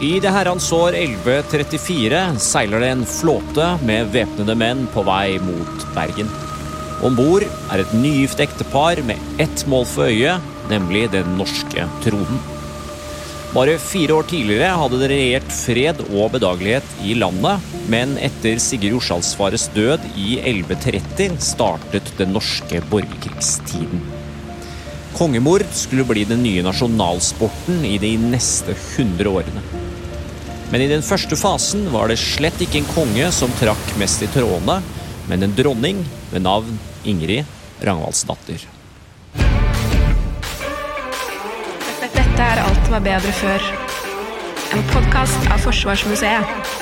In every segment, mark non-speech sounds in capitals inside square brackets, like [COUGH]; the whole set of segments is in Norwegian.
I det herrens år 1134 seiler det en flåte med væpnede menn på vei mot Bergen. Om bord er et nygift ektepar med ett mål for øyet, nemlig den norske tronen. Bare fire år tidligere hadde det regjert fred og bedagelighet i landet, men etter Sigurd Jorsalsfares død i 1130 startet den norske borgerkrigstiden. Kongemord skulle bli den nye nasjonalsporten i de neste 100 årene. Men i den første fasen var det slett ikke en konge som trakk mest i trådene, men en dronning ved navn Ingrid Rangvaldsdatter. Dette er Alt var bedre før. En podkast av Forsvarsmuseet.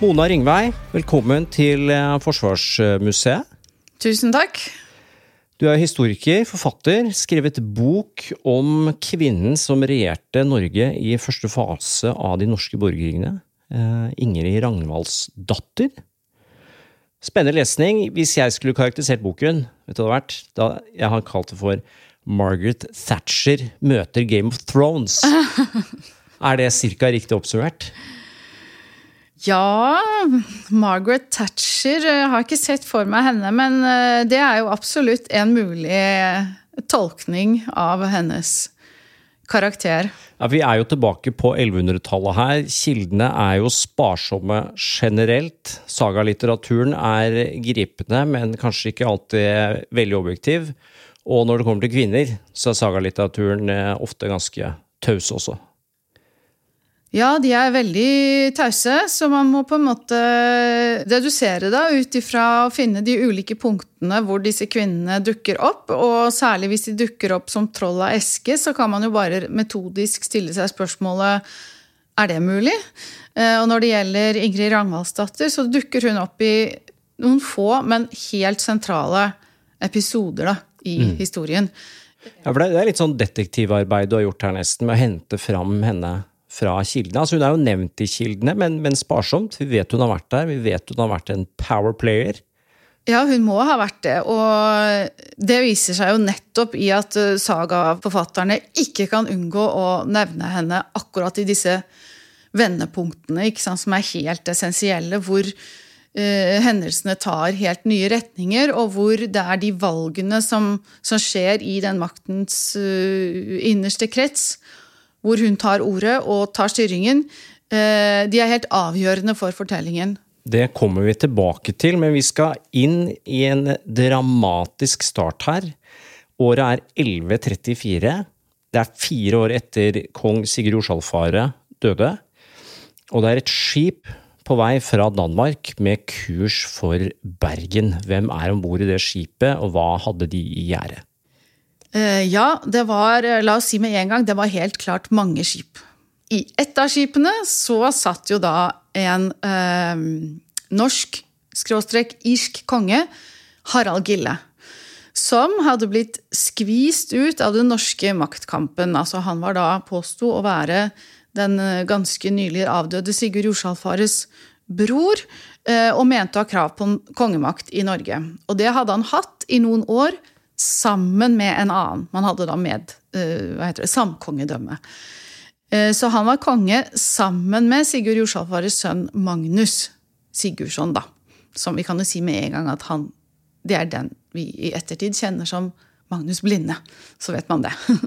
Mona Ringvei, velkommen til eh, Forsvarsmuseet. Tusen takk. Du er historiker, forfatter, skrevet bok om kvinnen som regjerte Norge i første fase av de norske borgerkrigene. Eh, Ingrid Ragnvaldsdatter. Spennende lesning. Hvis jeg skulle karakterisert boken, vet du hva det har vært? Da jeg har kalt det for Margaret Thatcher møter Game of Thrones. [LAUGHS] er det ca. riktig oppsummert? Ja, Margaret Thatcher Jeg har ikke sett for meg henne, men eh, det er jo absolutt en mulig tolkning av hennes karakter. Ja, Vi er jo tilbake på 1100-tallet her. Kildene er jo sparsomme generelt. Sagalitteraturen er gripende, men kanskje ikke alltid veldig objektiv. Og når det kommer til kvinner, så er sagalitteraturen eh, ofte ganske taus også. Ja, de er veldig tause, så man må på en måte dedusere det ut ifra å finne de ulike punktene hvor disse kvinnene dukker opp. Og særlig hvis de dukker opp som troll av eske, så kan man jo bare metodisk stille seg spørsmålet er det mulig. Eh, og når det gjelder Ingrid Ragnvaldsdatter, så dukker hun opp i noen få, men helt sentrale episoder da, i mm. historien. Ja, for Det er litt sånn detektivarbeid du har gjort her, nesten, med å hente fram henne fra kildene. Altså Hun er jo nevnt i kildene, men, men, sparsomt. Vi vet hun har vært der. Vi vet hun har vært en power player. Ja, hun må ha vært det. Og det viser seg jo nettopp i at uh, sagaforfatterne ikke kan unngå å nevne henne akkurat i disse vendepunktene, sant, som er helt essensielle, hvor uh, hendelsene tar helt nye retninger, og hvor det er de valgene som, som skjer i den maktens uh, innerste krets, hvor hun tar ordet og tar styringen, eh, de er helt avgjørende for fortellingen. Det kommer vi tilbake til, men vi skal inn i en dramatisk start her. Året er 1134. Det er fire år etter kong Sigurd Jorsalfare døde. Og det er et skip på vei fra Danmark med kurs for Bergen. Hvem er om bord i det skipet, og hva hadde de i gjerdet? Eh, ja, det var eh, La oss si med en gang, det var helt klart mange skip. I ett av skipene så satt jo da en eh, norsk, skråstrek irsk konge, Harald Gille. Som hadde blitt skvist ut av den norske maktkampen. Altså Han var da påsto å være den eh, ganske nylig avdøde Sigurd Jorsalfares bror, og mente å ha krav på kongemakt i Norge. Og det hadde han hatt i noen år sammen med en annen. Man hadde da med uh, hva heter det, samkongedømme. Uh, så han var konge sammen med Sigurd Jorsalfares sønn Magnus Sigurdsson, da. Som vi kan jo si med en gang at han Det er den vi i ettertid kjenner som Magnus Blinde. Så vet man det. [LAUGHS]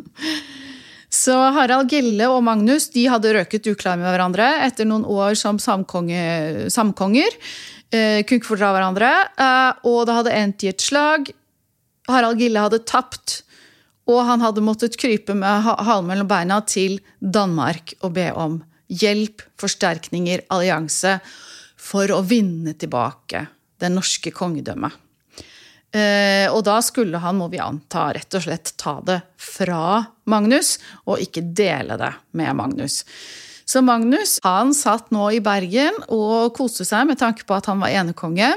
Så Harald Gille og Magnus de hadde røket uklar med hverandre etter noen år som samkonge, samkonger. Eh, kunne ikke fordra hverandre. Eh, og det hadde endt i et slag. Harald Gille hadde tapt, og han hadde måttet krype med halen mellom beina til Danmark og be om hjelp, forsterkninger, allianse for å vinne tilbake det norske kongedømmet. Eh, og da skulle han, må vi anta, rett og slett ta det fra Magnus, og ikke dele det med Magnus. Så Magnus han satt nå i Bergen og koste seg med tanke på at han var enekonge.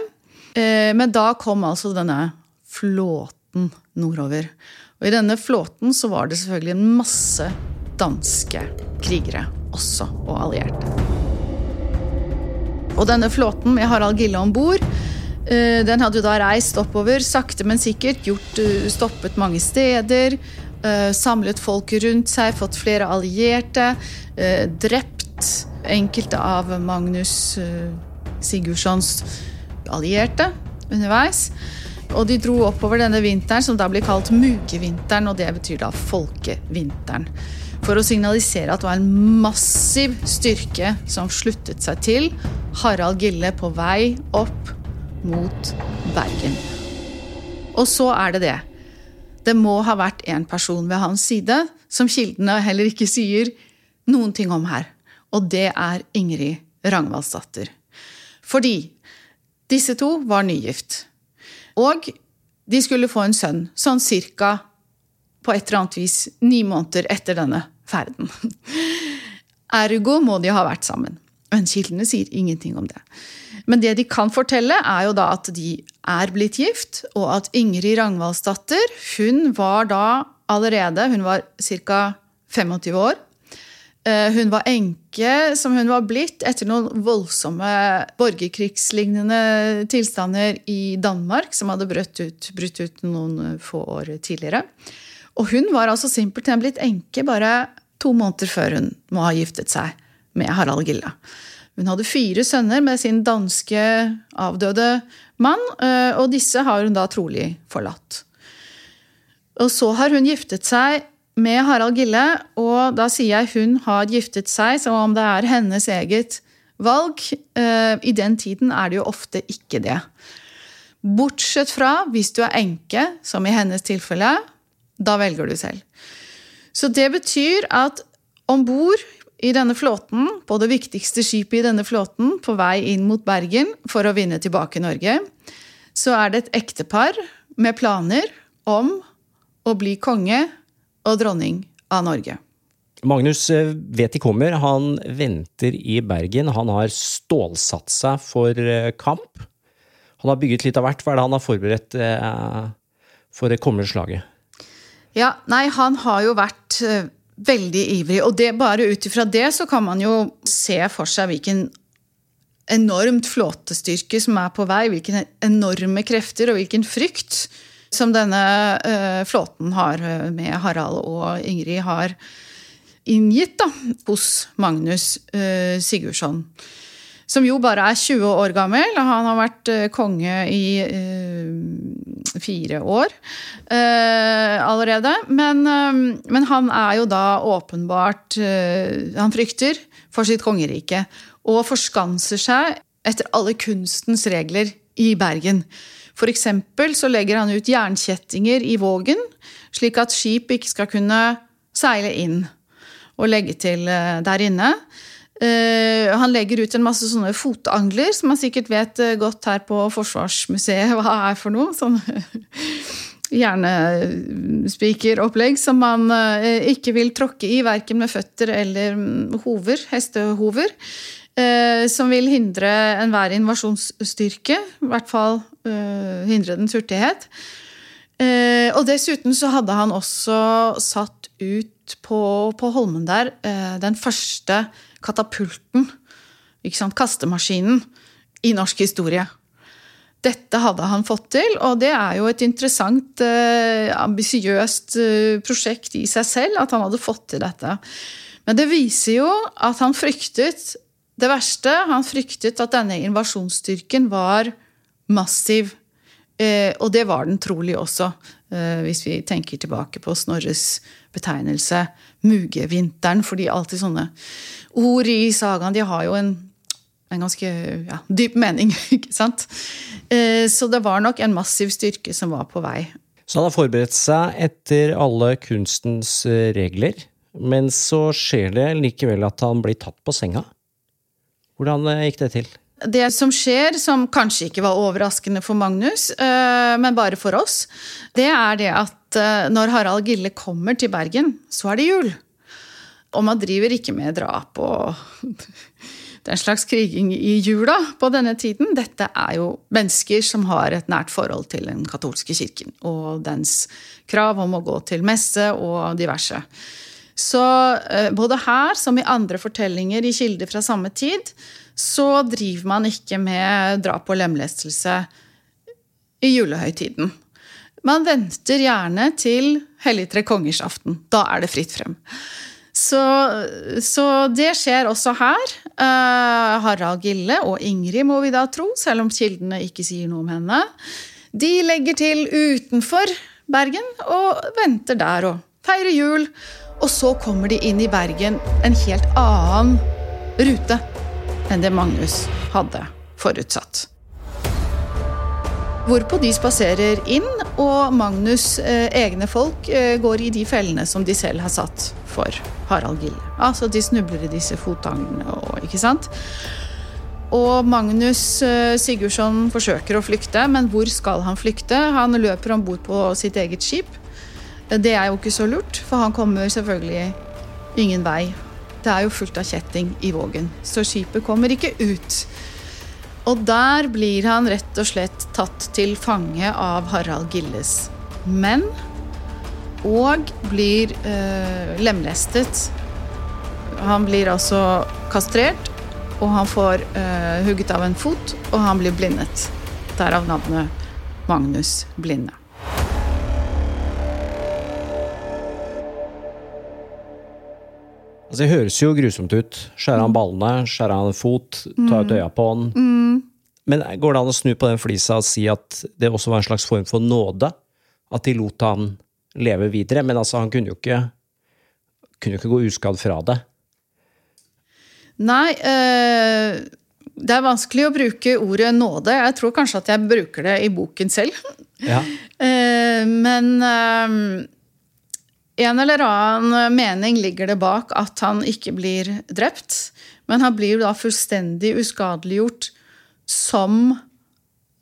Eh, men da kom altså denne flåten nordover. Og I denne flåten så var det selvfølgelig en masse danske krigere også, og allierte. Og denne flåten med Harald Gille om bord Eh, Den hadde jo da reist oppover, sakte, men sikkert, gjort, eh, stoppet mange steder. eh, Samlet folk rundt seg, fått flere allierte. Drept enkelte av Magnus Sigurdssons allierte underveis. Og de dro oppover denne vinteren, som da blir kalt mugevinteren, og det betyr da folkevinteren. For å signalisere at det var en massiv styrke som sluttet seg til Harald Gille på vei opp mot Bergen. Og så er det det. Det må ha vært en person ved hans side som kildene heller ikke sier noen ting om her. Og det er Ingrid Rangvaldsdatter. Fordi disse to var nygift. Og de skulle få en sønn, sånn cirka på et eller annet vis ni måneder etter denne ferden. [LAUGHS] Ergo må de ha vært sammen. Men kildene sier ingenting om det. Men det de kan fortelle, er jo da at de er blitt gift, og at Ingrid Ragnvaldsdatter hun var da allerede Hun var ca. 25 år. Eh, Hun var enke, som hun var blitt etter noen voldsomme borgerkrigslignende tilstander i Danmark, som hadde brutt ut, brutt ut noen få år tidligere. Og hun var altså simpelthen blitt enke bare to måneder før hun må ha giftet seg med Harald Gille. Hun hadde fire sønner med sin danske avdøde mann, eh, og disse har hun da trolig forlatt. Og så har hun giftet seg med Harald Gille, og da sier jeg hun har giftet seg som om det er hennes eget valg. Eh, I den tiden er det jo ofte ikke det. Bortsett fra hvis du er enke, som i hennes tilfelle. Da velger du selv. Så det betyr at om bord i denne flåten, på det viktigste skipet i denne flåten, på vei inn mot Bergen for å vinne tilbake Norge, så er det et ektepar med planer om å bli konge og dronning av Norge. Magnus eh, vet de kommer. Han venter i Bergen. Han har stålsatt seg for eh, kamp. Han har bygget litt av hvert. Hva er det han har forberedt eh, for det kommende slaget? Ja, nei, han har jo vært veldig ivrig, og det, bare ut ifra det så kan man jo se for seg hvilken enormt flåtestyrke som er på vei, hvilke enorme krefter og hvilken frykt som denne uh, flåten har eh, med Harald og Ingrid har inngitt da, hos Magnus uh, Sigurdsson. Som jo bare er 20 år gammel. Han har vært uh, konge i fire år allerede. Men, men han er jo da åpenbart Han frykter for sitt kongerike. Og forskanser seg etter alle kunstens regler i Bergen. Eksempel så legger han ut jernkjettinger i Vågen, slik at skip ikke skal kunne seile inn og legge til eh, der inne. Eh, han legger ut en masse sånne fotangler, som man sikkert vet eh, godt her på Forsvarsmuseet [LAUGHS] hva er for noe. [LAUGHS] sånne jernespikeropplegg som man ikke vil tråkke i, verken med føtter eller mm, hover, hestehover. Eh, Som vil hindre enhver invasjonsstyrke, i hvert fall eh, hindre dens hurtighet. Eh, Og dessuten så hadde han også satt ut på, på Holmen der den første katapulten, ikke sant, kastemaskinen, i norsk historie. Dette hadde han fått til, og det er jo et interessant, eh, ambisiøst prosjekt i seg selv at han hadde fått til dette. Men det viser jo at han fryktet det verste. Han fryktet at denne invasjonsstyrken var massiv. Eh, og det var den trolig også, eh, hvis vi tenker tilbake på Snorres betegnelse mugevinteren. Fordi alltid sånne ord i sagaen de har jo en, en ganske ja, dyp mening. [LAUGHS] ikke sant? Eh, så det var nok en massiv styrke som var på vei. Så han har forberedt seg etter alle kunstens regler, men så skjer det likevel at han blir tatt på senga. Hvordan eh, gikk det til? Det som skjer, som kanskje ikke var overraskende for Magnus, eh, men bare for oss, det er det at eh, når Harald Gille kommer til Bergen, så er det jul. Og man driver ikke med drap og [LAUGHS] den slags kriging i jula på denne tiden. Dette er jo mennesker som har et nært forhold til den katolske kirken og dens krav om å gå til messe og diverse. Så eh, både her som i andre fortellinger i kilder fra samme tid, så driver man ikke med drap og lemlestelse i julehøytiden. Man venter gjerne til helligtre kongers aften. Da er det fritt frem. Så, så det skjer også her. Uh, Harald Gille og Ingrid, må vi da tro, selv om kildene ikke sier noe om henne. De legger til utenfor Bergen og venter der og feirer jul. Og så kommer de inn i Bergen en helt annen rute enn det Magnus hadde forutsatt. Hvorpå de spaserer inn, og Magnus' eh, egne folk eh, går i de fellene som de selv har satt for Harald Gille. Altså, de snubler i disse fotangene og ikke sant. Og Magnus eh, Sigurdsson forsøker å flykte, men hvor skal han flykte? Han løper om bord på sitt eget skip. Det er jo ikke så lurt, for han kommer selvfølgelig ingen vei. Det er jo fullt av kjetting i vågen, så skipet kommer ikke ut. Og der blir han rett og slett tatt til fange av Harald Gilles menn. Og blir eh, lemlestet. Han blir altså kastrert, og han får eh, hugget av en fot, og han blir blindet. Derav navnet Magnus Blinde. Altså, det høres jo grusomt ut. Skjære av ballene, skjære av en fot, ta ut øya på den. Mm. Men går det an å snu på den flisa og si at det også var en slags form for nåde? At de lot han leve videre? Men altså, han kunne jo ikke, kunne ikke gå uskadd fra det. Nei, øh, det er vanskelig å bruke ordet nåde. Jeg tror kanskje at jeg bruker det i boken selv. Ja. uh, [LAUGHS] men uh, en eller annen mening ligger det bak at han ikke blir drept. Men han blir da fullstendig uskadeliggjort som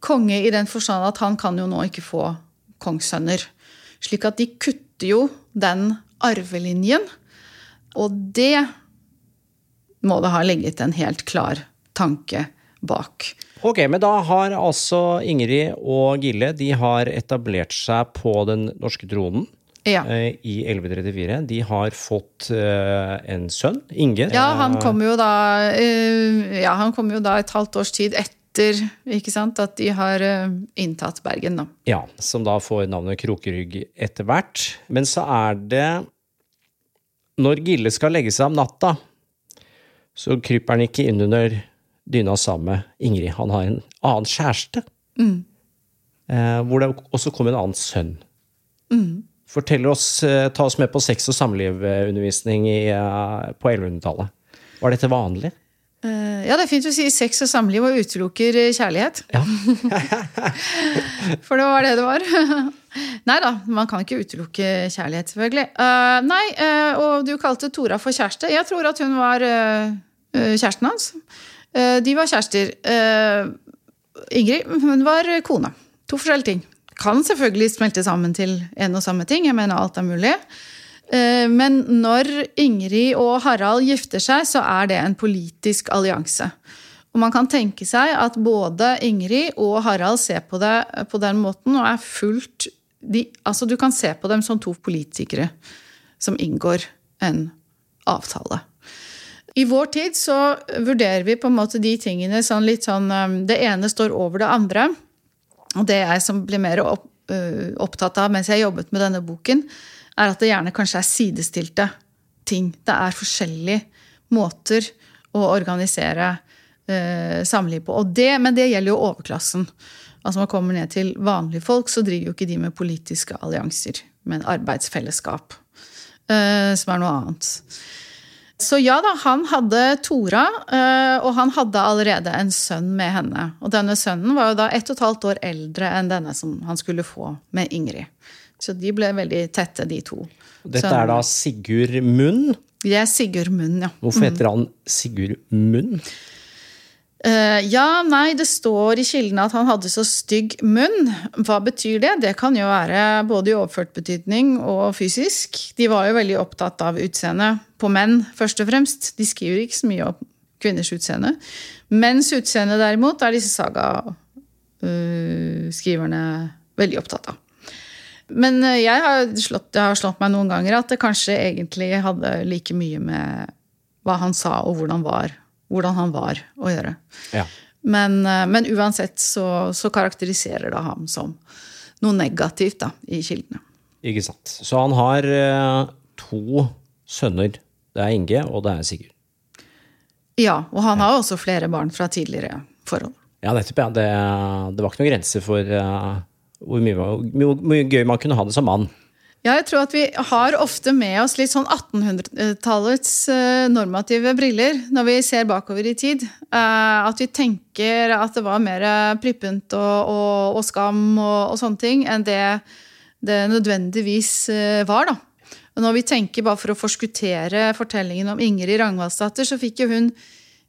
konge i den forstand at han kan jo nå ikke få kongssønner. Slik at de kutter jo den arvelinjen. Og det må det ha ligget en helt klar tanke bak. Ok, men da har altså Ingrid og Gille de har etablert seg på den norske tronen ja. Eh, i 1134. De har fått uh, en sønn, Inge. Ja, han kommer jo da uh, Ja, han kom jo da et halvt års tid etter ikke sant, at de har inntatt Bergen. Da. Ja, som da får navnet Krokerygg etter hvert. Men så er det Når Gille skal legge seg om natta, så kryper han ikke inn under dyna sammen med Ingrid. Han har en annen kjæreste. Mm. hvor det også kom en annen sønn. Mm. Fortell oss, eh, Ta oss med på sex- og samlivundervisning i, på 1100-tallet. Var dette vanlig? Uh, ja, det er fint å si sex og samliv og utelukker kjærlighet. Ja. [LAUGHS] For det var det det var. [LAUGHS] nei da, man kan ikke utelukke kjærlighet, selvfølgelig. Uh, nei, uh, og du kalte Tora for kjæreste. Jeg tror at hun var kjæresten hans. de var kjærester. Ingrid, hun var kone. To forskjellige ting kan selvfølgelig smelte sammen til en og samme ting. Jeg mener alt er mulig. Eh, men når Ingrid og Harald gifter seg, så er det en politisk allianse. Og man kan tenke seg at både Ingrid og Harald ser på det på den måten og er fullt de, Altså, du kan se på dem som to politikere som inngår en avtale. I vår tid så vurderer vi på en måte de tingene sånn litt sånn eh, Det ene står over det andre. Og det jeg som blir mer opp, uh, opptatt av mens jeg jobbet med denne boken, er at det gjerne kanskje er sidestilte ting. Det er forskjellige måter å organisere uh, samliv på. Det, men det gjelder jo overklassen. Altså Man kommer ned til vanlige folk, så driver jo ikke de med politiske allianser, men arbeidsfellesskap. Uh, som er noe annet. Så ja da, han hadde Tora, eh, og han hadde allerede en sønn med henne. Og denne sønnen var jo da ett og et halvt år eldre enn denne som han skulle få med Ingrid. Så de ble veldig tette, de to. Dette er da Sigurd Munn? Det er Sigurd Munn, ja. Hvorfor heter han Sigurd Munn? Uh, ja, nei, det står i kildene at han hadde så stygg munn. Hva betyr det? Det kan jo være både i overført betydning og fysisk. De var jo veldig opptatt av utseendet på menn, først og fremst. De skriver ikke så mye om kvinners utseende. Menns utseende, derimot, er disse sagaskriverne uh, veldig opptatt av. Men uh, jeg har, slått, jeg har slått meg noen ganger at det kanskje egentlig hadde like mye med hva han sa og hvordan var hvordan han var å gjøre. Ja. Men, eh, men uansett så, så karakteriserer det ham som noe negativt da, i kildene. Ikke sant. Så han har eh, to sønner. Det er Inge, og det er Sigurd. Ja, og han har også flere barn fra tidligere forhold. Ja, nettopp. ja. Det, det var ikke noen grenser for uh, hvor mye, mye, mye gøy man kunne ha det som mann. Ja, jeg tror at vi har ofte med oss litt sånn 1800-tallets eh, normative briller når vi ser bakover i tid. Eh, At vi tenker at det var mer prippent og, og, og skam og, og sånne ting enn det det nødvendigvis eh, var. da. Når vi tenker, bare for å forskuttere fortellingen om Ingrid Ragnvaldsdatter, så fikk jo hun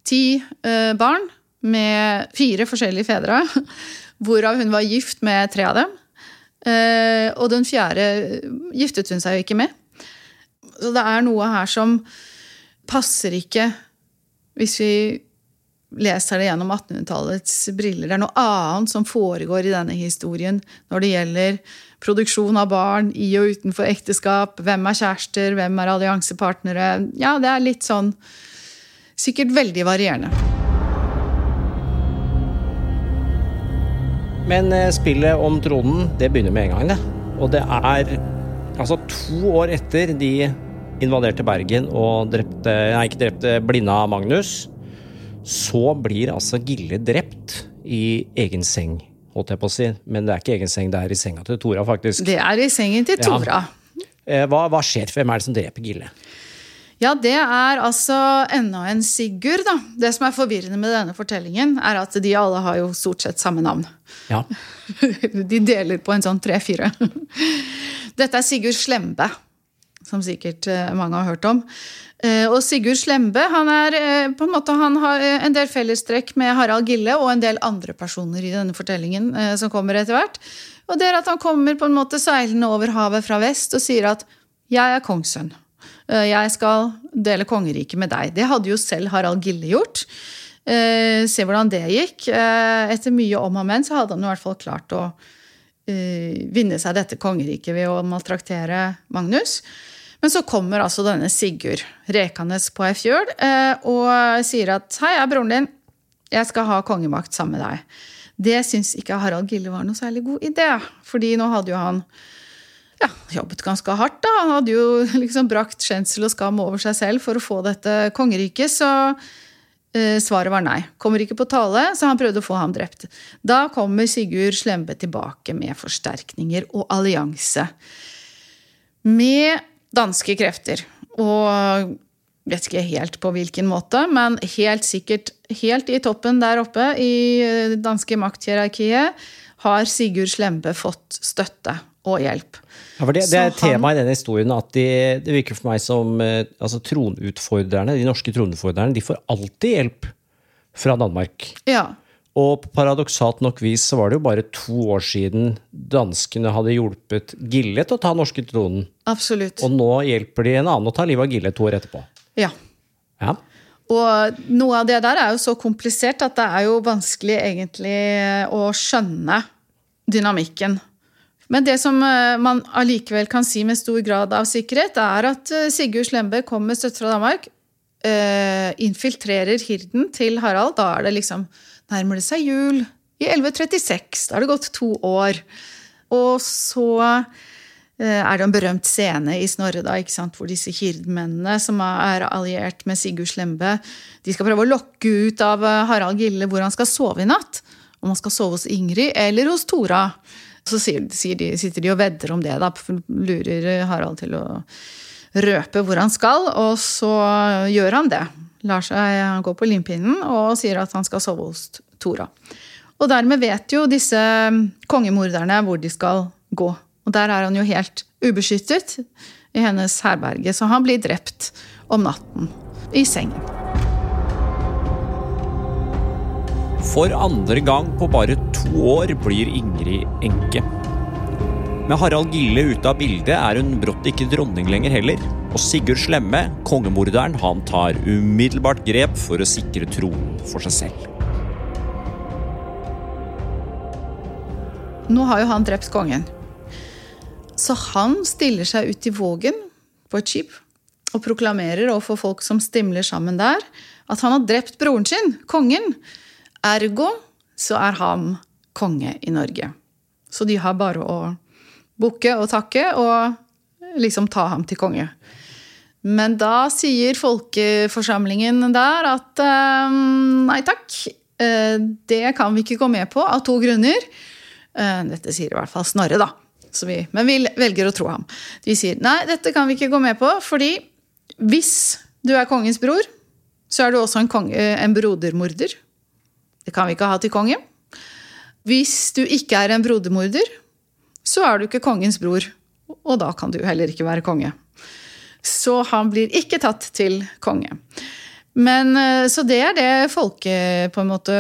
ti eh, barn med fire forskjellige fedre, [LAUGHS] hvorav hun var gift med tre av dem. Eh, og den fjerde giftet hun seg jo ikke med. Så det er noe her som passer ikke hvis vi leser det gjennom 1800-tallets briller. Det er noe annet som foregår i denne historien når det gjelder produksjon av barn i og utenfor ekteskap. Hvem er kjærester, hvem er alliansepartnere? Ja, det er litt sånn Sikkert veldig varierende. Men eh, spillet om tronen, det begynner med en gang, det. Og det er altså to år etter de invaderte Bergen og drepte Nei, ikke drepte blinda Magnus, så blir altså Gille drept i egen seng, holdt jeg på å si. Men det er ikke egen seng, det er i senga til Tora, faktisk. Det er i sengen til Tora. Ja. Hva, hva skjer? Hvem er det som dreper Gille? Ja, det er altså enda en Sigurd, da. Det som er forvirrende med denne fortellingen, er at de alle har jo stort sett samme navn. Ja. [LAUGHS] De deler på en sånn tre-fire. [LAUGHS] Dette er Sigurd Slembe, som sikkert eh, mange har hørt om. Eh, Og Sigurd Slembe han er, eh, en måte, han har en del fellestrekk med Harald Gille og en del andre personer i denne fortellingen som kommer etter hvert. Og det er at han kommer på en måte seilende over havet fra vest og sier at 'jeg er kongssønn'. Jeg skal dele kongeriket med deg. Det hadde jo selv Harald Gille gjort. Eh, se hvordan det gikk. Eh, etter mye om og men så hadde han i hvert fall klart å eh, vinne seg dette kongeriket ved å maltraktere Magnus. Men så kommer altså denne Sigurd rekende på ei fjøl og sier at 'hei, jeg er broren din. Jeg skal ha kongemakt sammen med deg'. Det syns ikke Harald Gille var noe særlig god idé, fordi nå hadde jo han ja, jobbet ganske hardt. da. Han hadde jo liksom brakt skjensel og skam over seg selv for å få dette kongeriket, så svaret var nei. Kommer ikke på tale, så han prøvde å få ham drept. Da kommer Sigurd Slembe tilbake med forsterkninger og allianse med danske krefter. Og vet ikke helt på hvilken måte, men helt sikkert helt i toppen der oppe i det danske makthierarkiet har Sigurd Slembe fått støtte og hjelp. Ja, det, det er et tema i denne historien at de, det virker for meg som eh, altså, tronutfordrerne, de norske tronutfordrerne de får alltid hjelp fra Danmark. Ja, Og paradoksalt nok vis så var det jo bare to år siden danskene hadde hjulpet Gille til å ta norske tronen. absolutt. Og nå hjelper de en annen å ta livet av Gille to år etterpå. Ja. Ja. Og noe av det der er jo så komplisert at det er jo vanskelig egentlig å skjønne dynamikken. Men det som eh, man allikevel kan si med stor grad av sikkerhet, er at eh, Sigurd Slembe kommer med støtte fra Danmark, eh, infiltrerer hirden til Harald. Da er det liksom nærmer det seg jul. I 1136. Da har det gått to år. Og så er det en berømt scene i Snorre da, hvor disse hirdmennene som er alliert med Sigurd Slembe, de skal prøve å lokke ut av Harald Gille hvor han skal sove i natt. Om han skal sove hos Ingrid eller hos Tora. Så de, sitter de og vedder om det, da, lurer Harald til å røpe hvor han skal, og så gjør han det. Lar seg gå på limpinnen og sier at han skal sove hos Tora. Og dermed vet jo disse kongemorderne hvor de skal gå. Og der er han jo helt ubeskyttet i hennes herberge, så han blir drept om natten i sengen. For andre gang på bare to år blir Ingrid enke. Med Harald Gille ute av bildet er hun brått ikke dronning lenger heller, og Sigurd Slemme, kongemorderen, han tar umiddelbart grep for å sikre tronen for seg selv. Nå har jo han drept kongen. Så han stiller seg ut i vågen på et skip og proklamerer overfor folk som stimler sammen der, at han har drept broren sin, kongen. Ergo så er han konge i Norge. Så de har bare å bukke og takke og liksom ta ham til konge. Men da sier folkeforsamlingen der at eh, nei takk, eh, det kan vi ikke gå med på av to grunner. Eh, dette sier i hvert fall Snorre, da. Vi, men vi velger å tro ham. De sier nei, dette kan vi ikke gå med på, fordi hvis du er kongens bror, så er du også en, konge, en brodermorder. Det kan vi ikke ha til kongen. Hvis du ikke er en brodermorder, så er du ikke kongens bror. Og da kan du heller ikke være konge. Så han blir ikke tatt til konge. Men, eh, så det er det folket, måte,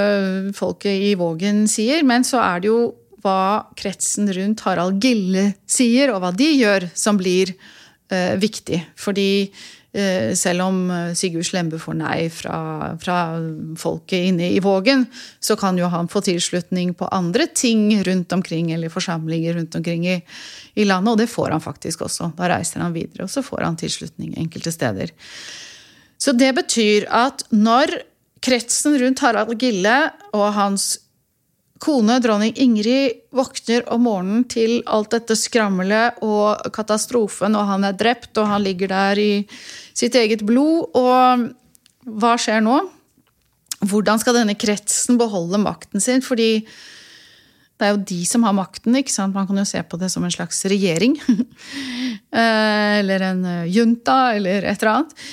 folket i Vågen sier. Men så er det jo hva kretsen rundt Harald Gille sier, og hva de gjør, som blir uh, viktig. Fordi selv om Sigurd Slembe får nei fra, fra, folket inne i Vågen, så kan jo han få tilslutning på andre ting rundt omkring, eller forsamlinger rundt omkring i, i landet, og det får han faktisk også. Da reiser han videre, og så får han tilslutning enkelte steder. Så det betyr at når kretsen rundt Harald Gille og hans kone, dronning Ingrid, våkner om morgenen til alt dette skrammelet og katastrofen, og han er drept, og han ligger der i sitt eget blod. Og hva skjer nå? Hvordan skal denne kretsen beholde makten sin? Fordi det er jo de som har makten. ikke sant? Man kan jo se på det som en slags regjering. [LAUGHS] eller en junta, eller et eller annet.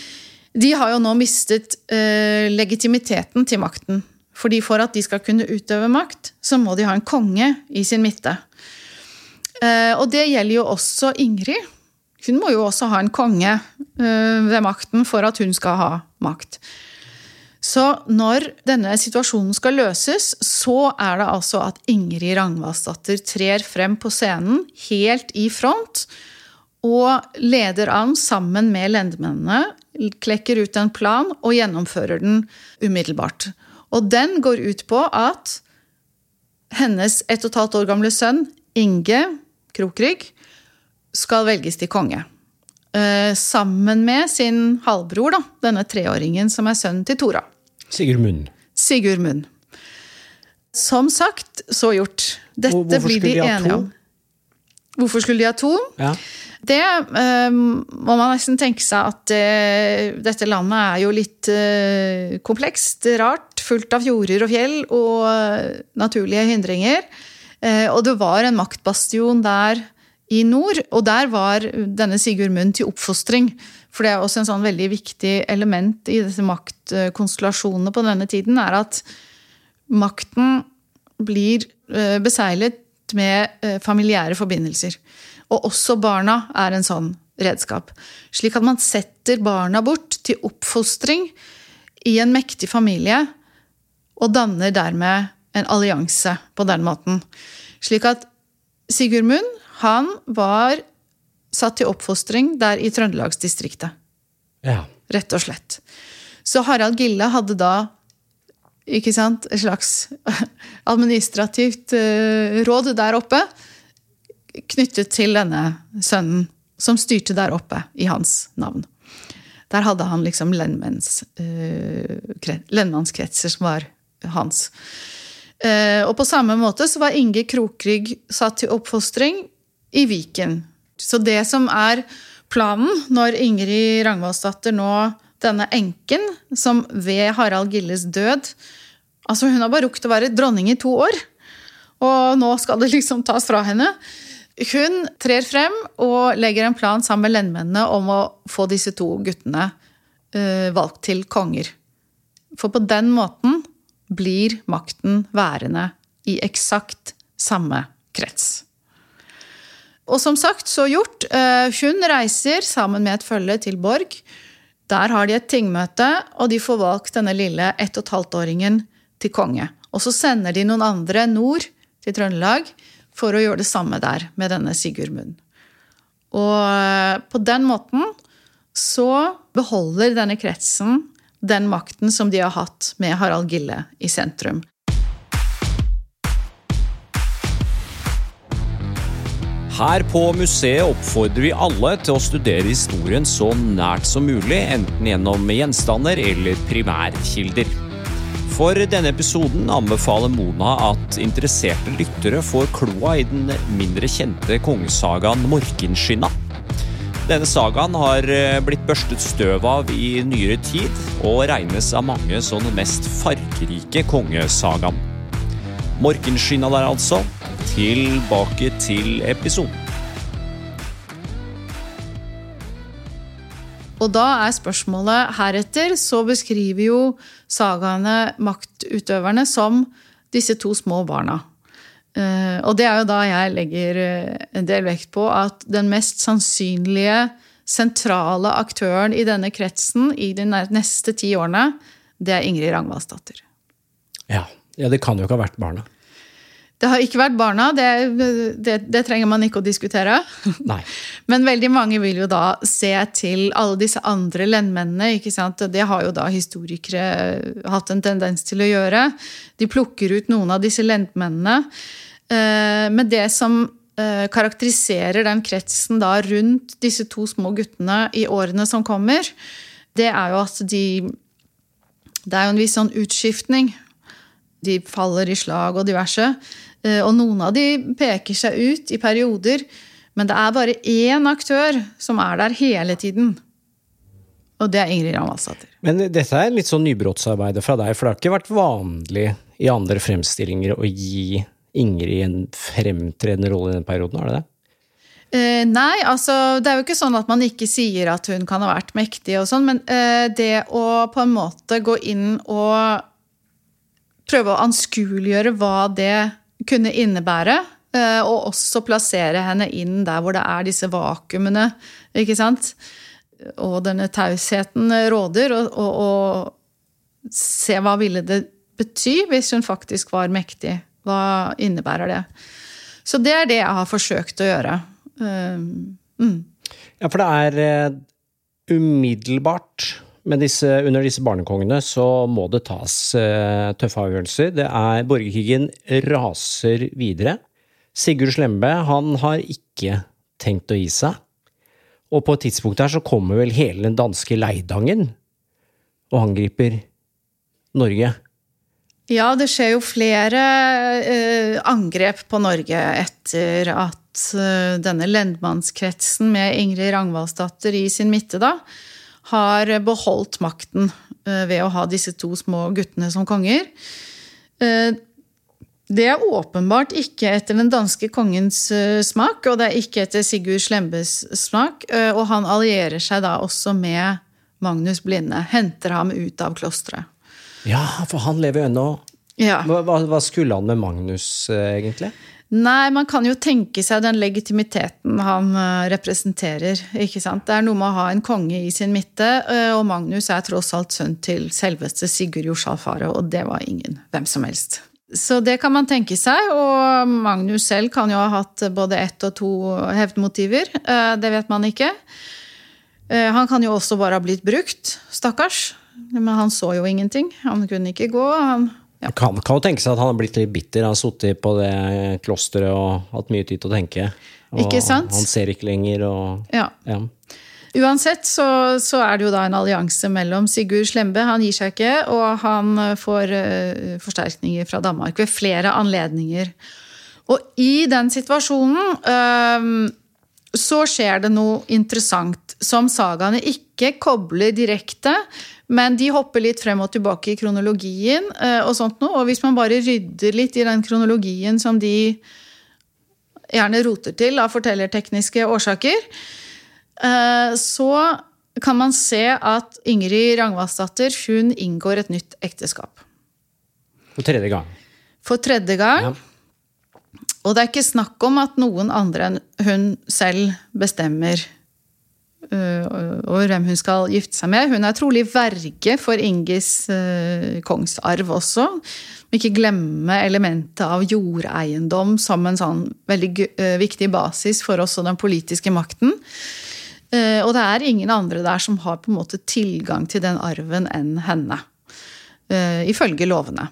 De har jo nå mistet uh, legitimiteten til makten. Fordi For at de skal kunne utøve makt, så må de ha en konge i sin midte. Uh, og det gjelder jo også Ingrid. Hun må jo også ha en konge uh, ved makten for at hun skal ha makt. Så når denne situasjonen skal løses, så er det altså at Ingrid Rangvassdatter trer frem på scenen, helt i front, og leder an sammen med lendmennene, klekker ut en plan og gjennomfører den umiddelbart. Og den går ut på at hennes ett og et halvt år gamle sønn, Inge Krokrygg, skal velges til konge. Eh, sammen med sin halvbror, da, denne treåringen som er sønnen til Tora. Sigurd Munn. Sigurd Munn. Som sagt, så gjort. Dette blir de enige om. Hvorfor skulle de ha to? Ja. Det eh, må man nesten tenke seg at uh, dette landet er jo litt eh, komplekst, rart, fullt av fjorder og fjell og naturlige hindringer. og det var en maktbastion der i nord, og der var denne Sigurd Munn til oppfostring. For det er også en sånn veldig viktig element i disse maktkonstellasjonene på denne tiden, er at makten blir beseglet med familiære forbindelser. Og også barna er en sånn redskap. Slik at man setter barna bort til oppfostring i en mektig familie, og danner dermed en allianse på den måten. Slik at Sigurd Munn, han var satt til oppfostring der i Trøndelagsdistriktet. Ja. Rett og slett. Så Harald Gille hadde da ikke sant, et slags [LAUGHS] administrativt uh, råd der oppe knyttet til denne sønnen som styrte der oppe i hans navn. Der hadde han liksom lendmenns, uh, lendmannskretser som var hans. Uh, og på samme måte så var Inge Krokrygg satt til oppfostring i Viken. Så det som er planen når Ingrid Rangvaldsdatter nå, denne enken, som ved Harald Gilles død Altså, hun har bare rukket å være dronning i to år, og nå skal det liksom tas fra henne. Hun trer frem og legger en plan sammen med lendmennene om å få disse to guttene uh, valgt til konger. For på den måten blir makten værende i eksakt samme krets. Og som sagt, så gjort. Uh, hun reiser sammen med et følge til Borg. Der har de et tingmøte, og de får valgt denne lille ett og et halvt-åringen til konge. Og så sender de noen andre nord til Trøndelag for å gjøre det samme der med denne Sigurd Munn. Og eh, på den måten så beholder denne kretsen den makten som de har hatt med Harald Gille i sentrum. Her på museet oppfordrer vi alle til å studere historien så nært som mulig, enten gjennom gjenstander eller primærkilder. For denne episoden anbefaler Mona at interesserte lyttere får kloa i den mindre kjente kongesagaen Morkinskinna. Denne sagaen har eh, blitt børstet støv av i nyere tid, og regnes av mange som den mest fargerike kongesagaen. Morkinskinna der, altså. Tilbake til episoden. Og da er spørsmålet heretter så beskriver jo sagaene maktutøverne som disse to små barna. Eh, og det er jo da jeg legger eh, en del vekt på at den mest sannsynlige sentrale aktøren i denne kretsen i de neste ti årene, det er Ingrid Ragnvaldsdatter. Ja. ja, det kan jo ikke ha vært barna. Det har ikke vært barna, det, det, det, trenger man ikke å diskutere. [LAUGHS] [LAUGHS] Nei. Men veldig mange vil jo da se til alle disse andre lendmennene. ikke sant? Det har jo da historikere hatt en tendens til å gjøre. De plukker ut noen av disse lendmennene. Eh, men det som eh, karakteriserer den kretsen da rundt disse to små guttene i årene som kommer, det er jo at de Det er jo en viss sånn utskiftning. De faller i slag og diverse. Eh, og noen av de peker seg ut i perioder, men det er bare én aktør som er der hele tiden. Og det er Ingrid Ramalsdatter. Men dette er litt sånn nybrottsarbeid fra deg, for det har ikke vært vanlig i andre fremstillinger å gi Ingrid en fremtredende rolle i den perioden, har det det? Eh, nei, altså det er jo ikke sånn at man ikke sier at hun kan ha vært mektig og sånn, men eh, det å på en måte gå inn og prøve å anskueliggjøre hva det kunne innebære. Eh, og også plassere henne inn der hvor det er disse vakuumene. ikke sant? Og denne tausheten råder. Og, og, og se hva ville det bety hvis hun faktisk var mektig. Hva innebærer det? Så det er det jeg har forsøkt å gjøre. Eh, mm. Ja, for det er eh, umiddelbart disse, under disse barnekongene så må det tas uh, tøffe avgjørelser. Det er Borgerkrigen raser videre. Sigurd Slembe han har ikke tenkt å gi seg. Og på et tidspunkt her så kommer vel hele den danske Leidangen og angriper Norge. Ja, det skjer jo flere uh, angrep på Norge etter at uh, denne lendmannskretsen med Ingrid Rangvaldsdatter i sin midte, da, har beholdt makten eh, ved å ha disse to små guttene som konger. Eh, det er åpenbart ikke etter den danske kongens eh, smak, og det er ikke etter Sigurd Slembes smak. Og han allierer seg da også med Magnus Blinde. Henter ham ut av klosteret. Ja, for han lever jo ennå. Ja. Hva, hva, skulle han med Magnus, egentlig? Nei, man kan jo tenke seg den legitimiteten han eh, representerer. ikke sant? Det er noe med å ha en konge i sin midte, eh, og Magnus er tross alt sønn til selveste Sigurd Jorsalfare, og det var ingen hvem som helst. Så det kan man tenke seg, og Magnus selv kan jo ha hatt både ett og to hevdmotiver. Eh, det vet man ikke. Han kan jo også bare ha blitt brukt, stakkars. Men han så jo ingenting. Han kunne ikke gå. Han ja. Kan, kan jo tenke seg at han har blitt litt bitter. Han har sittet på det klosteret og hatt mye tid til å tenke. Og ikke sant? Han ser ikke lenger og ja. ja. Uansett så, så, er det jo da en allianse mellom Sigurd Slembe, han gir seg ikke, og han får uh, forsterkninger fra Danmark ved flere anledninger. Og i den situasjonen uh, så skjer det noe interessant som sagaene ikke kobler direkte, men de hopper litt frem og tilbake i kronologien. Eh, Og sånt noe. Og hvis man bare rydder litt i den kronologien som de gjerne roter til av fortellertekniske årsaker, eh, så kan man se at Ingrid Rangvassdatter hun inngår et nytt ekteskap. For tredje gang. For tredje gang. Ja. Og det er ikke snakk om at noen andre enn hun selv bestemmer og hvem hun skal gifte seg med. Hun er trolig verge for Ingis uh, kongsarv også. Ikke glemme elementet av jordeiendom som en sånn veldig uh, viktig basis for også den politiske makten. Og det er ingen andre der som har på en måte tilgang til den arven enn henne. Ifølge lovene.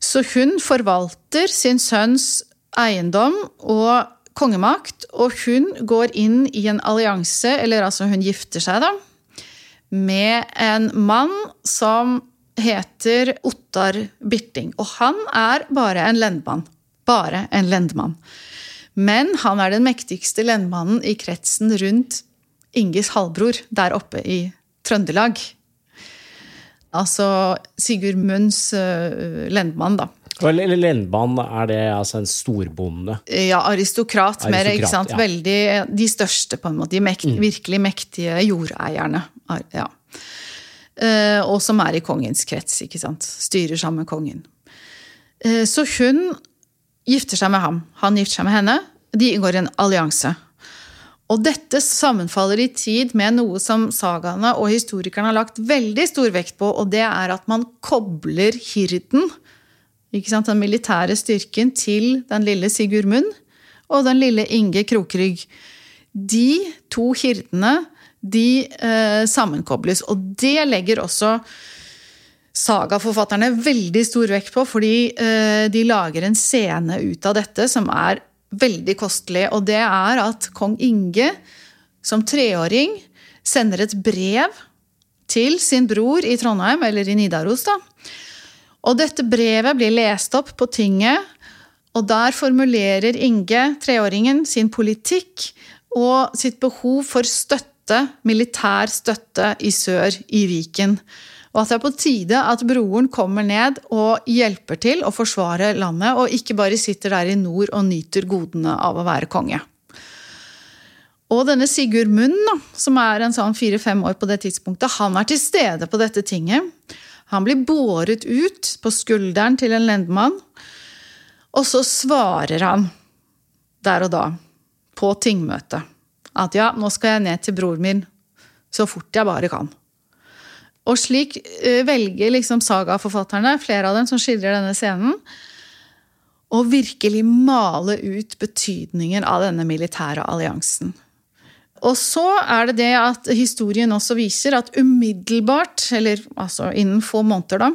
Så hun forvalter sin sønns eiendom og kongemakt, og hun går inn i en allianse, eller altså hun gifter seg, da, med en mann som heter Ottar Birting, og han er bare en lendmann. Bare en lendmann. Men han er den mektigste lendmannen i kretsen rundt Inges halvbror der oppe i Trøndelag. Altså Sigurd Munns uh, lendmann, da. Eller lendmann, er det altså en storbonde? Ja, aristokrat. mer, ikke sant? ja. Veldig, de største, på en måte. De mekt, virkelig mektige jordeierne. Ja. Eh, og som er i kongens krets, ikke sant. Styrer sammen med kongen. Eh, så hun gifter seg med ham. Han gifter seg med henne. De inngår en allianse. Og dette sammenfaller i tid med noe som sagaene og historikerne har lagt veldig stor vekt på, og det er at man kobler hirden, den militære styrken, til den lille Sigurd Munn og den lille Inge Krokrygg. De to hirdene de eh, sammenkobles, og det legger også sagaforfatterne veldig stor vekt på, fordi eh, de lager en scene ut av dette som er veldig kostelig. Og det er at kong Inge som treåring sender et brev til sin bror i Trondheim, eller i Nidaros. da. Og dette brevet blir lest opp på tinget, og der formulerer Inge, treåringen, sin politikk og sitt behov for støtte, militær støtte, i sør, i Viken. Og at det er på tide at broren kommer ned og hjelper til å forsvare landet, og ikke bare sitter der i nord og nyter godene av å være konge. Og denne Sigurd Munn, som er en sånn fire-fem år på det tidspunktet, han er til stede på dette tinget. Han blir båret ut på skulderen til en lendmann, og så svarer han der og da, på tingmøtet, at ja, nå skal jeg ned til broren min så fort jeg bare kan. Og slik eh, velger liksom sagaforfatterne, flere av dem som skildrer denne scenen, å virkelig male ut betydningen av denne militære alliansen. Og så er det det at historien også viser at umiddelbart, eller altså innen få måneder, da,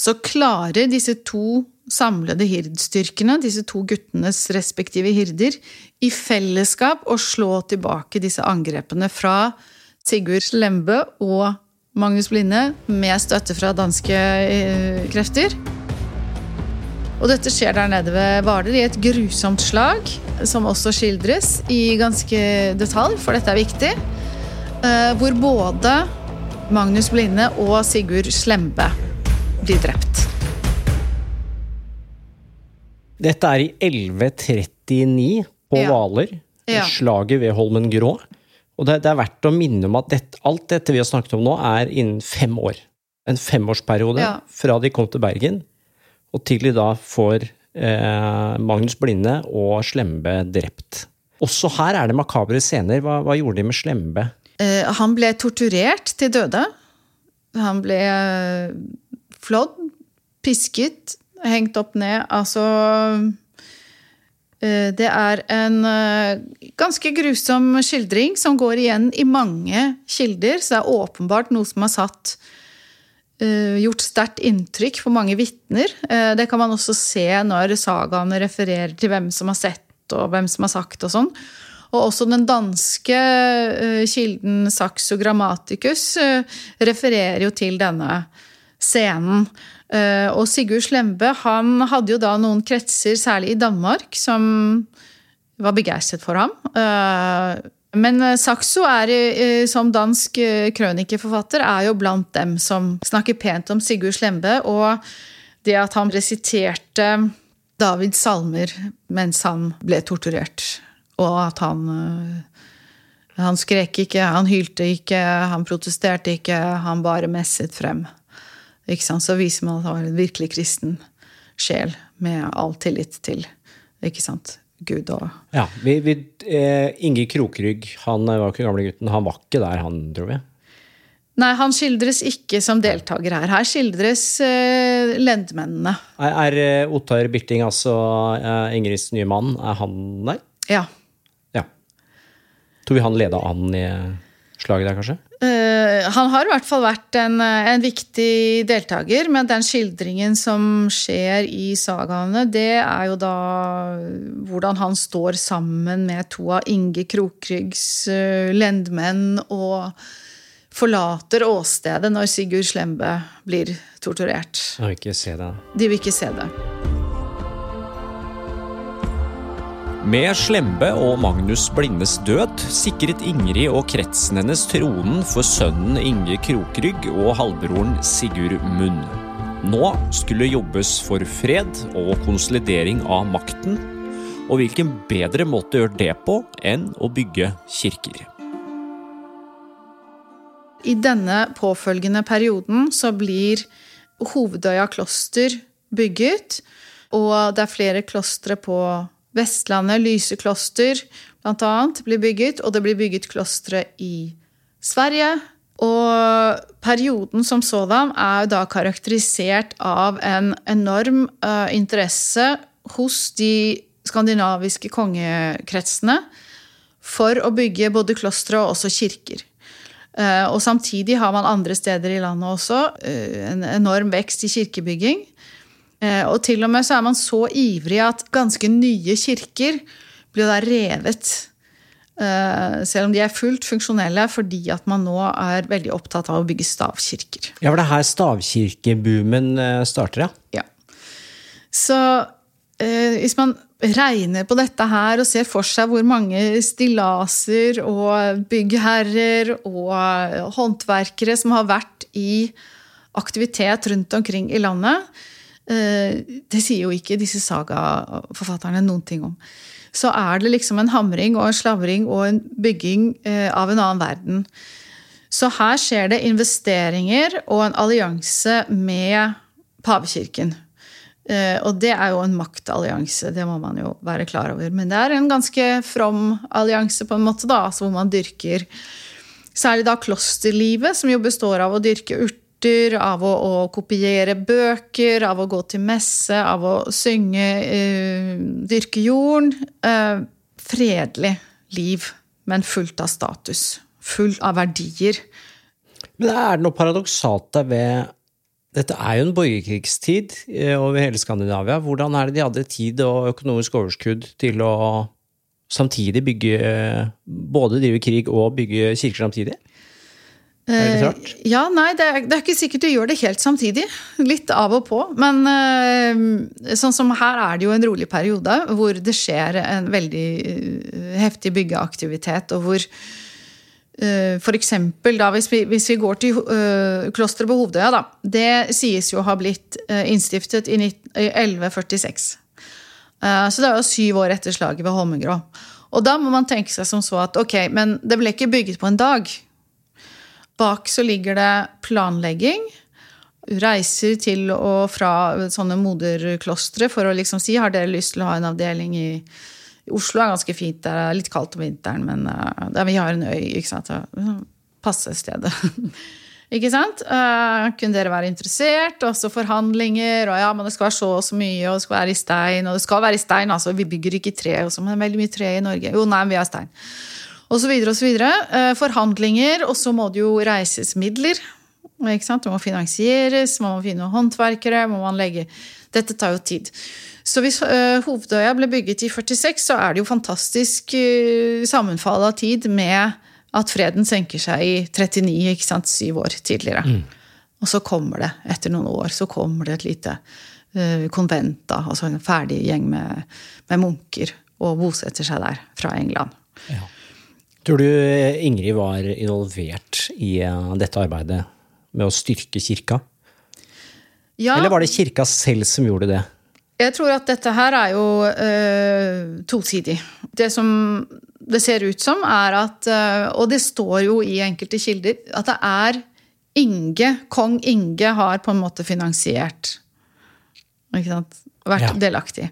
så klarer disse to samlede hirdstyrkene, disse to guttenes respektive hirder, i fellesskap å slå tilbake disse angrepene fra Sigurd Slembe og Magnus Blinde med støtte fra danske eh, krefter. Og dette skjer der nede ved Hvaler i et grusomt slag, som også skildres i ganske detalj, for dette er viktig. eh, Hvor både Magnus Blinde og Sigurd Slembe blir drept. Dette er i 1139 på Ja. Hvaler. Ja. Slaget ved Holmen Grå. Og det, det er verdt å minne om at dette, alt dette vi har snakket om nå, er innen fem år. En femårsperiode Ja. fra de kom til Bergen, og tidlig da får eh, Magnus Blinde og Slembe drept. Også her er det makabre scener. Hva, hva gjorde de med Slembe? Eh, Han ble torturert til døde. Han ble eh, flådd, pisket, hengt opp ned. Altså eh, Det er en eh, ganske grusom skildring som går igjen i mange kilder, så det er åpenbart noe som har satt gjort sterkt inntrykk på mange vitner. Eh, Det kan man også se når sagaene refererer til hvem som har sett og hvem som har sagt og sånn. Og også den danske eh, kilden Saxo Grammaticus eh, refererer jo til denne scenen. Eh, Og Sigurd Slembe han hadde jo da noen kretser, særlig i Danmark, som var begeistret for ham. Men eh, Saxo er, som dansk eh, krønikeforfatter er jo blant dem som snakker pent om Sigurd Slembe, og det at han resiterte Davids salmer mens han ble torturert. Og at han eh, Han skrek ikke, han hylte ikke, han protesterte ikke, han bare messet frem. Ikke sant? Så viser man at han var en virkelig kristen sjel med all tillit til ikke sant? Gud og Ja, vi, vi, eh, Inge Krokrygg, han var ikke gamle gutten. Han var ikke der, han, tror vi. Nei, han skildres ikke som deltaker her. Her skildres eh, lendmennene. Er, er eh, Ottar Birting, altså eh, Ingrids nye mann, er han der? Ja. Ja. Tror vi han leda an i slaget der, kanskje? Uh, han har i hvert fall vært en, eh, en viktig deltaker, men den skildringen som skjer i sagaene, det er jo da hvordan han står sammen med to av Inge Krokryggs uh, lendmenn og forlater åstedet når Sigurd Slembe blir torturert. Jeg vil ikke se det. De vil ikke se det. Med Slembe og Magnus Blindes død sikret Ingrid og kretsen hennes tronen for sønnen Inge Krokrygg og halvbroren Sigurd Munn. Nå skulle jobbes for fred og konsolidering av makten, og hvilken bedre måte å gjøre det på enn å bygge kirker. I denne påfølgende perioden så blir Hovedøya kloster bygget, og det er flere klostre på Vestlandet, Lyse kloster blant annet, blir bygget, og det blir bygget klostre i Sverige. Og perioden som sådan er da karakterisert av en enorm uh, interesse hos de skandinaviske kongekretsene for å bygge både klostre og også kirker. Uh, og samtidig har man andre steder i landet også uh, en enorm vekst i kirkebygging. Eh, og til og med så er man så ivrig at ganske nye kirker blir da revet. Eh, selv om de er fullt funksjonelle, fordi at man nå er veldig opptatt av å bygge stavkirker. Ja, for det er her stavkirkeboomen eh, starter, ja? Ja. Så eh, hvis man regner på dette her og ser for seg hvor mange stillaser og byggherrer og håndverkere som har vært i aktivitet rundt omkring i landet, det sier jo ikke disse sagaforfatterne noen ting om. Så er det liksom en hamring og en slavring og en bygging eh, av en annen verden. Så her skjer det investeringer og en allianse med pavekirken. Eh, og det er jo en maktallianse, det må man jo være klar over. Men det er en ganske from allianse, på en måte, da, altså hvor man dyrker Særlig da klosterlivet, som jo består av å dyrke urter urter, av å, å, kopiere bøker, av å gå til messe, av å synge, uh, dyrke jorden. Uh, fredelig liv, men fullt av status. Full av verdier. Men er det noe paradoksalt der ved dette er jo en borgerkrigstid eh, over hele Skandinavia. Hvordan er det de hadde tid og økonomisk overskudd til å samtidig bygge Både drive krig og bygge kirker samtidig? Er det? Eh, ja, nei, det er, det er, ikke sikkert du gjør det helt samtidig. Litt av og på. Men uh, sånn som her er det jo en rolig periode hvor det skjer en veldig uh, heftig byggeaktivitet, og hvor for eksempel da, hvis vi, hvis vi går til klosteret på Hovedøya, da. Det sies jo å ha blitt innstiftet i, 19, i 1146. så det er jo syv år etter slaget ved Holmengrå. Og da må man tenke seg som så at ok, men det ble ikke bygget på en dag. Bak så ligger det planlegging. Reiser til og fra sånne moderklostre for å liksom si har dere lyst til å ha en avdeling i Oslo er ganske fint. Det er litt kaldt om vinteren, men der vi har en øy. ikke sant? Passe stedet. [LAUGHS] ikke sant? Uh, kunne dere være interessert? Også forhandlinger. og ja, men Det skal være så og så mye, og det skal være i stein. Og det skal være i stein, altså. Vi bygger ikke tre, også, men det er veldig mye tre i Norge. Jo, nei, men vi har stein osv. osv. videre. forhandlinger, og så må det jo reises midler. Ikke sant? Det må finansieres, man må finne håndverkere. må man legge... Dette tar jo tid. Så hvis uh, Hovedøya ble bygget i 46, så er det jo fantastisk uh, sammenfall av tid med at freden senker seg i 39, ikke sant, syv år tidligere. Mm. Og så kommer det, etter noen år, så kommer det et lite konvent, da, altså en ferdig gjeng med, med munker, og bosetter seg der fra England. Ja. Tror du Ingrid var involvert i eh, dette arbeidet med å styrke kirka? Ja. Eller var det kirka selv som gjorde det? Jeg tror at dette her er jo uh, tosidig. Det som det ser ut som, er at uh, Og det står jo i enkelte kilder at det er Inge, kong Inge, har på en måte finansiert. Ikke sant? Vært ja. delaktig.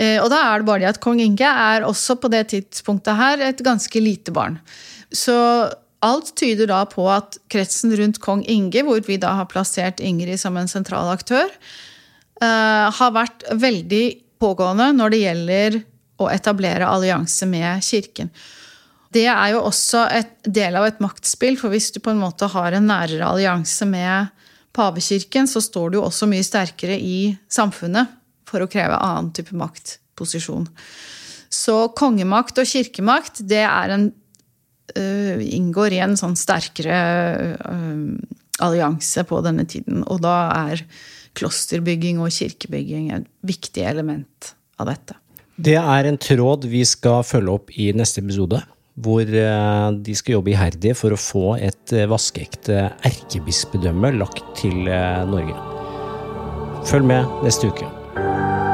Eh, og da er det bare det at kong Inge er også på det tidspunktet her et ganske lite barn. Så alt tyder da på at kretsen rundt kong Inge, hvor vi da har plassert Ingrid som en sentral aktør, eh, har vært veldig pågående når det gjelder å etablere allianse med kirken. Det er jo også et del av et maktspill, for hvis du på en måte har en nærere allianse med pavekirken, så står du jo også mye sterkere i samfunnet for å kreve annen type maktposisjon. Så kongemakt og kirkemakt det er en uh, inngår i en sånn sterkere uh, allianse på denne tiden. Og da er klosterbygging og kirkebygging et viktig element av dette. Det er en tråd vi skal følge opp i neste episode. Hvor eh, de skal jobbe iherdig for å få et vaskeekte erkebispedømme lagt til Norge. Følg med neste uke. Bye.